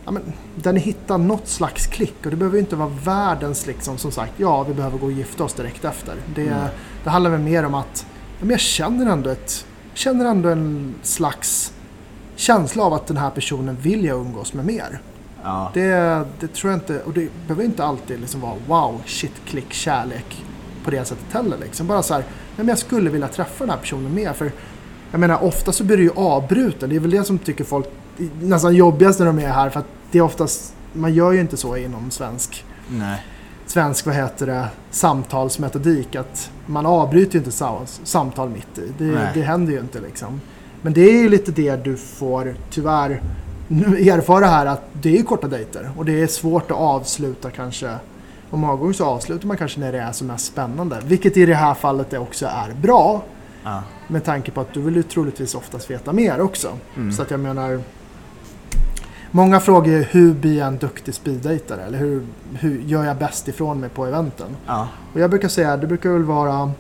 ja, men, där ni hittar något slags klick. Och det behöver ju inte vara världens liksom, som sagt, ja vi behöver gå och gifta oss direkt efter. Det, Mm. det handlar väl mer om att ja, jag känner ändå, ett, känner ändå en slags känsla av att den här personen vill jag umgås med mer. Ja, Det, det tror jag inte, och det behöver inte alltid liksom vara wow, shit, klick, kärlek på det sättet heller. Liksom. Bara så här, men jag skulle vilja träffa den här personen mer. För jag menar, ofta så blir det ju avbruten. Det är väl det som tycker folk nästan jobbigast när de är här. För att det är oftast, man gör ju inte så inom svensk, nej, svensk vad heter det, samtalsmetodik. Att man avbryter ju inte sa- samtal mitt i. Det, det händer ju inte liksom. Men det är ju lite det du får tyvärr erfara här att det är korta dejter och det är svårt att avsluta kanske. Och många gånger så avslutar man kanske när det är som mest spännande. Vilket i det här fallet också är bra. ja, Med tanke på att du vill ju troligtvis oftast veta mer också. Mm. Så att jag menar. Många frågar ju hur blir jag en duktig speeddejtare? Eller hur, hur gör jag bäst ifrån mig på eventen? ja, Och jag brukar säga, det brukar väl vara...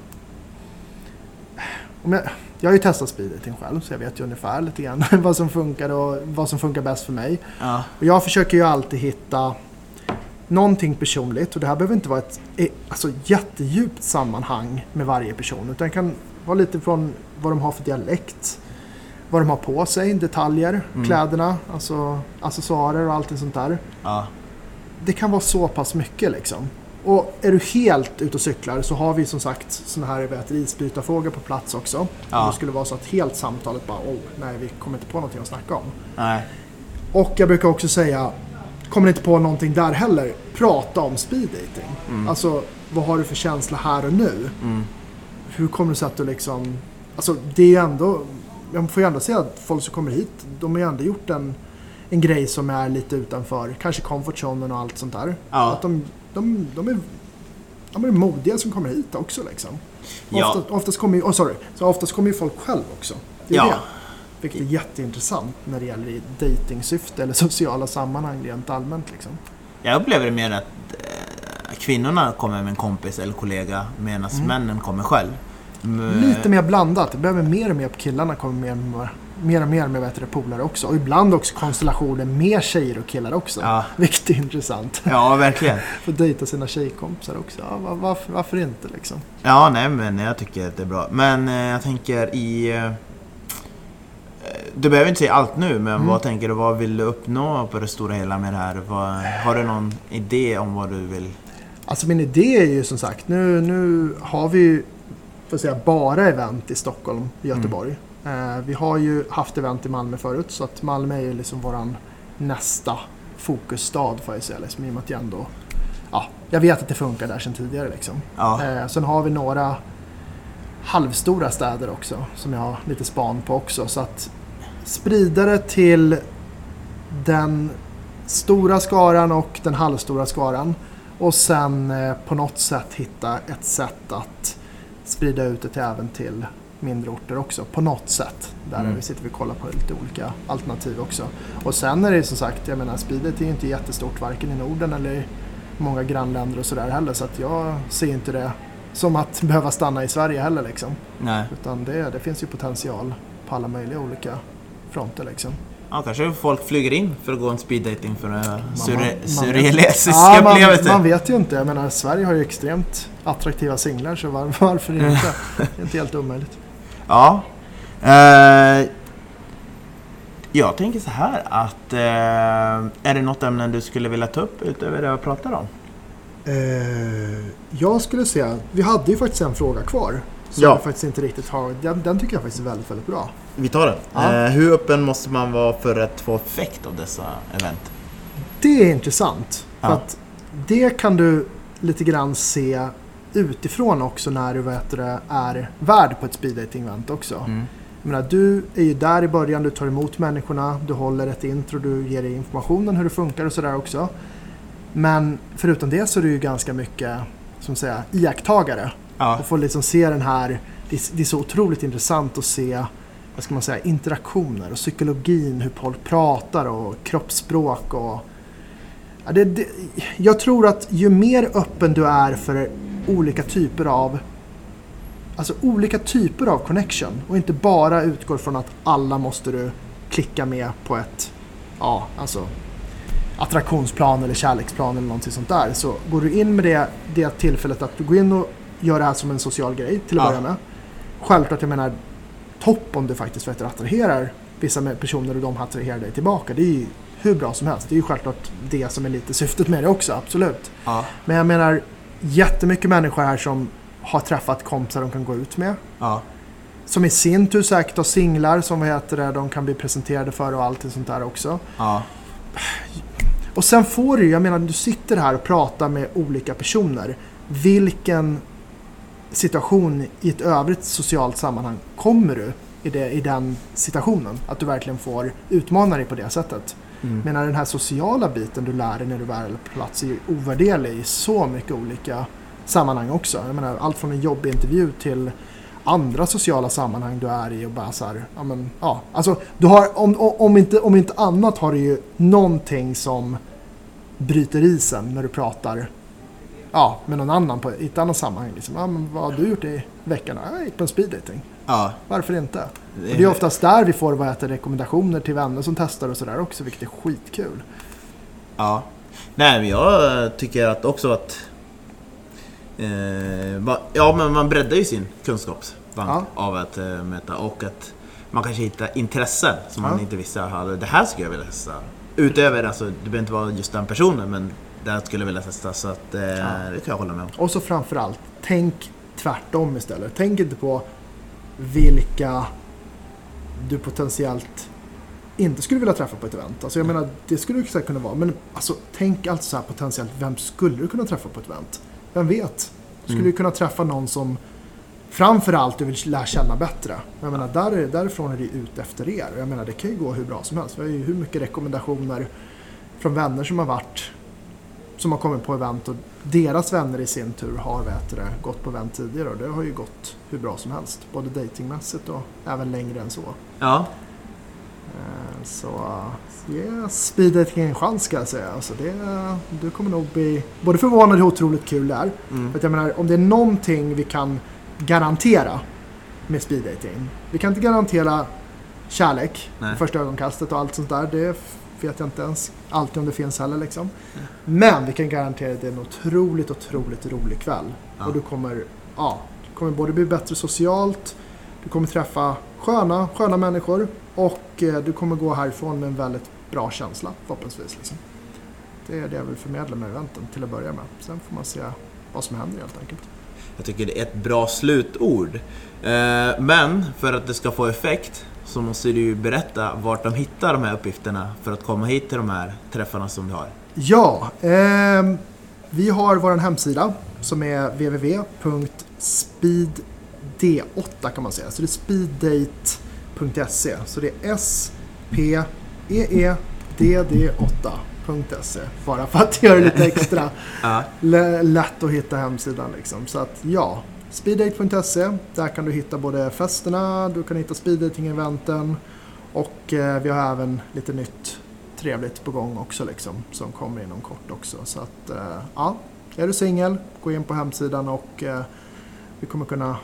Om jag, jag har ju testat speeddating själv så jag vet ju ungefär lite grann vad som funkar och vad som funkar bäst för mig. ja, Och jag försöker ju alltid hitta någonting personligt och det här behöver inte vara ett eh, alltså, jättedjupt sammanhang med varje person utan det kan vara lite från vad de har för dialekt, vad de har på sig, detaljer, Mm. kläderna, alltså accessoarer och allt sånt där ja, det kan vara så pass mycket liksom. Och är du helt ute och cyklar så har vi som sagt sådana här vet, isbytarfrågor på plats också. Ja. Om det skulle vara så att helt samtalet bara oh, nej vi kommer inte på någonting att snacka om. nej, Och jag brukar också säga, kommer inte på någonting där heller, prata om speeddating. Mm. Alltså vad har du för känsla här och nu? mm, Hur kommer det sig att du liksom, alltså det är ju ändå, jag får ju ändå säga att folk som kommer hit, de har ju ändå gjort en, en grej som är lite utanför, kanske comfort zonen och allt sånt där. Ja. Att de, de, de, är, de är modiga som kommer hit också liksom. Ja. Ofta, oftast kommer ju, oh, sorry, så oftast kommer ju folk själv också. Det är Ja. det. Vilket är jätteintressant när det gäller i dejtingsyfte eller sociala sammanhang rent allmänt liksom. Jag upplever det mer att eh, kvinnorna kommer med en kompis eller kollega medan Mm. männen kommer själv. Lite mer blandat. Det behöver mer och mer på killarna kommer mer, med- mer och mer med bättre polare också. Och ibland också konstellationer med tjejer och killar också. Ja, Vilket är intressant. ja, verkligen. Få dejta sina tjejkompisar också. Ja, var, varför, varför inte liksom? Ja, nej men jag tycker att det är bra. Men eh, jag tänker i... Eh, du behöver inte säga allt nu, men Mm. vad tänker du? Vad vill du uppnå på det stora hela med det här? Vad, har du någon idé om vad du vill? Alltså min idé är ju som sagt, nu, nu har vi ju får säga, bara event i Stockholm och Göteborg. Eh, vi har ju haft event i Malmö förut så att Malmö är ju liksom våran nästa fokusstad får jag säga. Liksom, I och med att jag ändå, ja, jag vet att det funkar där sedan tidigare liksom. Ja, Eh, sen har vi några halvstora städer också som jag har lite span på också. Så att sprida det till den stora skaran och den halvstora skaran. Och sen eh, på något sätt hitta ett sätt att sprida ut det till även till mindre orter också. På något sätt. Där Mm. vi sitter vi och kollar på lite olika alternativ också. Och sen är det som sagt, jag menar speedet är ju inte jättestort varken i Norden eller i många grannländer och sådär heller. Så att jag ser inte det som att behöva stanna i Sverige heller liksom. nej. Utan det, det finns ju potential på alla möjliga olika fronter liksom. Ja, kanske folk flyger in för att gå en speeddating för en man- surre- man- surrealistisk Ja, man, man vet ju inte. Jag menar, Sverige har ju extremt attraktiva singlar så var, varför inte? Det är inte helt omöjligt. Ja. Eh, jag tänker så här att eh, är det något ämne du skulle vilja ta upp utöver det jag pratar om? Eh, jag skulle säga, vi hade ju faktiskt en fråga kvar. Som Ja. faktiskt inte riktigt har. Den, den tycker jag faktiskt är väldigt, väldigt bra. Vi tar den. Ja. Eh, hur öppen måste man vara för att få effekt av dessa event? Det är intressant. För Ja. att det kan du lite grann se utifrån också när du vet det, är värd på ett speeddating-event också. Mm. Jag menar, du är ju där i början, du tar emot människorna, du håller ett intro, du ger informationen hur det funkar och sådär också. Men förutom det så är du ju ganska mycket som säga, iakttagare Ja. och får liksom se den här, det är, det är så otroligt intressant att se vad ska man säga, interaktioner och psykologin, hur folk pratar och kroppsspråk och ja, det, det, jag tror att ju mer öppen du är för olika typer av Alltså olika typer av connection och inte bara utgår från att alla måste du klicka med på ett ja, alltså attraktionsplan eller kärleksplan eller någonting sånt där. Så går du in med det, det tillfället att du går in och gör det här som en social grej till att Ja. börja med. Självklart, jag menar topp om du faktiskt vet, attraherar vissa personer och de attraherar dig tillbaka. Det är ju hur bra som helst. Det är ju självklart det som är lite syftet med det också, absolut. Ja. Men jag menar jättemycket människor här som har träffat kompisar de kan gå ut med. Ja. Som i sin tur säkert har singlar som vad heter det, de kan bli presenterade för och allt sånt där också. Ja. Och sen får du, jag menar du sitter här och pratar med olika personer. Vilken situation i ett övrigt socialt sammanhang kommer du i, det, i den situationen? Att du verkligen får utmana dig på det sättet. Mm. Men den här sociala biten du lär dig när du väl är på plats är ju ovärderlig i så mycket olika sammanhang också. Jag menar allt från en jobbintervju till andra sociala sammanhang du är i och bara så här, ja men ja. Alltså du har, om, om, inte, om inte annat har du ju någonting som bryter isen när du pratar ja, med någon annan på, i ett annat sammanhang. Liksom. Ja, men vad har du gjort i veckan? Ja, Jag gick på en speeddating. Ja. Varför inte? Och det är oftast där vi får vad rekommendationer till vänner som testar och sådär också, vilket är skitkul. Ja. Nej, men jag tycker att också att... Eh, ja, men man breddar ju sin kunskapsbank Ja. av att eh, möta och att man kanske hittar intressen som man Ja. inte visste hade. Det här skulle jag vilja testa. Utöver, alltså, det behöver inte vara just den personen, men det här skulle jag vilja testa. Så att, eh, det kan jag hålla med om. Och så framförallt, tänk tvärtom istället. Tänk inte på vilka du potentiellt inte skulle vilja träffa på ett event. Alltså jag menar, det skulle det säkert kunna vara. Men alltså, tänk alltså så här potentiellt, vem skulle du kunna träffa på ett event? Vem vet? Du skulle Mm. ju kunna träffa någon som framförallt du vill lära känna bättre. Jag menar, där är, därifrån är det ut efter er. Jag menar, det kan ju gå hur bra som helst. Vi har ju hur mycket rekommendationer från vänner som har varit som har kommit på event och deras vänner i sin tur har vet gått på event tidigare och det har ju gått hur bra som helst. Både datingmässigt och även längre än så. Ja. Eh, Så ge speed dating en chans ska jag säga. Alltså det, du kommer nog bli både förvånad hur otroligt kul det är. Mm. För att jag menar, om det är någonting vi kan garantera med speed dating. Vi kan inte garantera kärlek första ögonkastet och allt sånt där. Det vet jag inte ens alltid om det finns heller liksom. Men vi kan garantera att det är en otroligt, otroligt rolig kväll. Ja. Och du kommer, ja, du kommer både bli bättre socialt, du kommer träffa sköna, sköna människor och eh, du kommer gå härifrån med en väldigt bra känsla förhoppningsvis. Liksom. Det är det jag vill förmedla med eventen till att börja med. Sen får man se vad som händer helt enkelt. Jag tycker det är ett bra slutord. Eh, Men för att det ska få effekt så måste du ju berätta vart de hittar de här uppgifterna för att komma hit till de här träffarna som du har. Ja, ehm, vi har vår hemsida som är www.speed8 kan man säga. Så det är speeddate.se. Så det är s p e e d d 8.se. Bara för att göra det lite extra Ja. lä- lätt att hitta hemsidan liksom. Så att ja, speeddate.se. Där kan du hitta både festerna, du kan hitta speeddating-eventen och eh, vi har även lite nytt trevligt på gång också liksom, som kommer inom kort också. Så att eh, ja, är du singel, gå in på hemsidan och eh, vi kommer kunna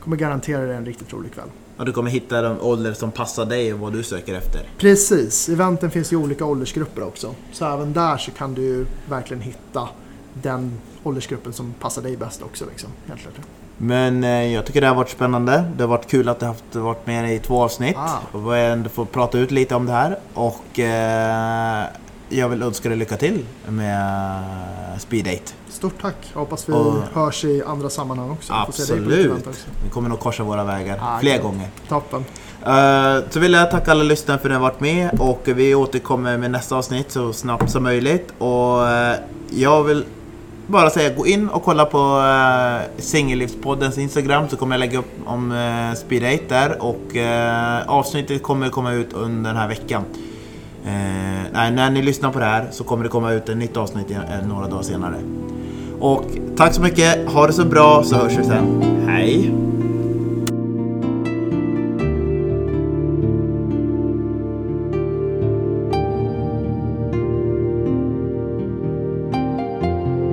kommer garantera dig en riktigt rolig kväll. Och du kommer hitta de ålder som passar dig och vad du söker efter. Precis, eventen finns i olika åldersgrupper också. Så även där så kan du verkligen hitta den åldersgruppen som passar dig bäst också. Liksom, helt klart. Men eh, jag tycker det har varit spännande. Det har varit kul att du har varit med i två avsnitt. Ah. Och ändå fått prata ut lite om det här. Och eh, jag vill önska dig lycka till med Speed Date. Stort tack. Jag hoppas vi Och- hörs i andra sammanhang också. Absolut! också. Vi kommer nog korsa våra vägar Ah, fler kul. gånger. Toppen. Eh, Så vill jag tacka alla lyssnare för att ni har varit med och vi återkommer med nästa avsnitt så snabbt som möjligt. Och eh, jag vill bara säga gå in och kolla på eh, uh, Singellivspoddens Instagram så kommer jag lägga upp om uh, Speed 8 där och uh, avsnittet kommer komma ut under den här veckan. Uh, nej, när ni lyssnar på det här så kommer det komma ut ett nytt avsnitt uh, några dagar senare. Och tack så mycket, ha det så bra så hörs vi sen. Hej!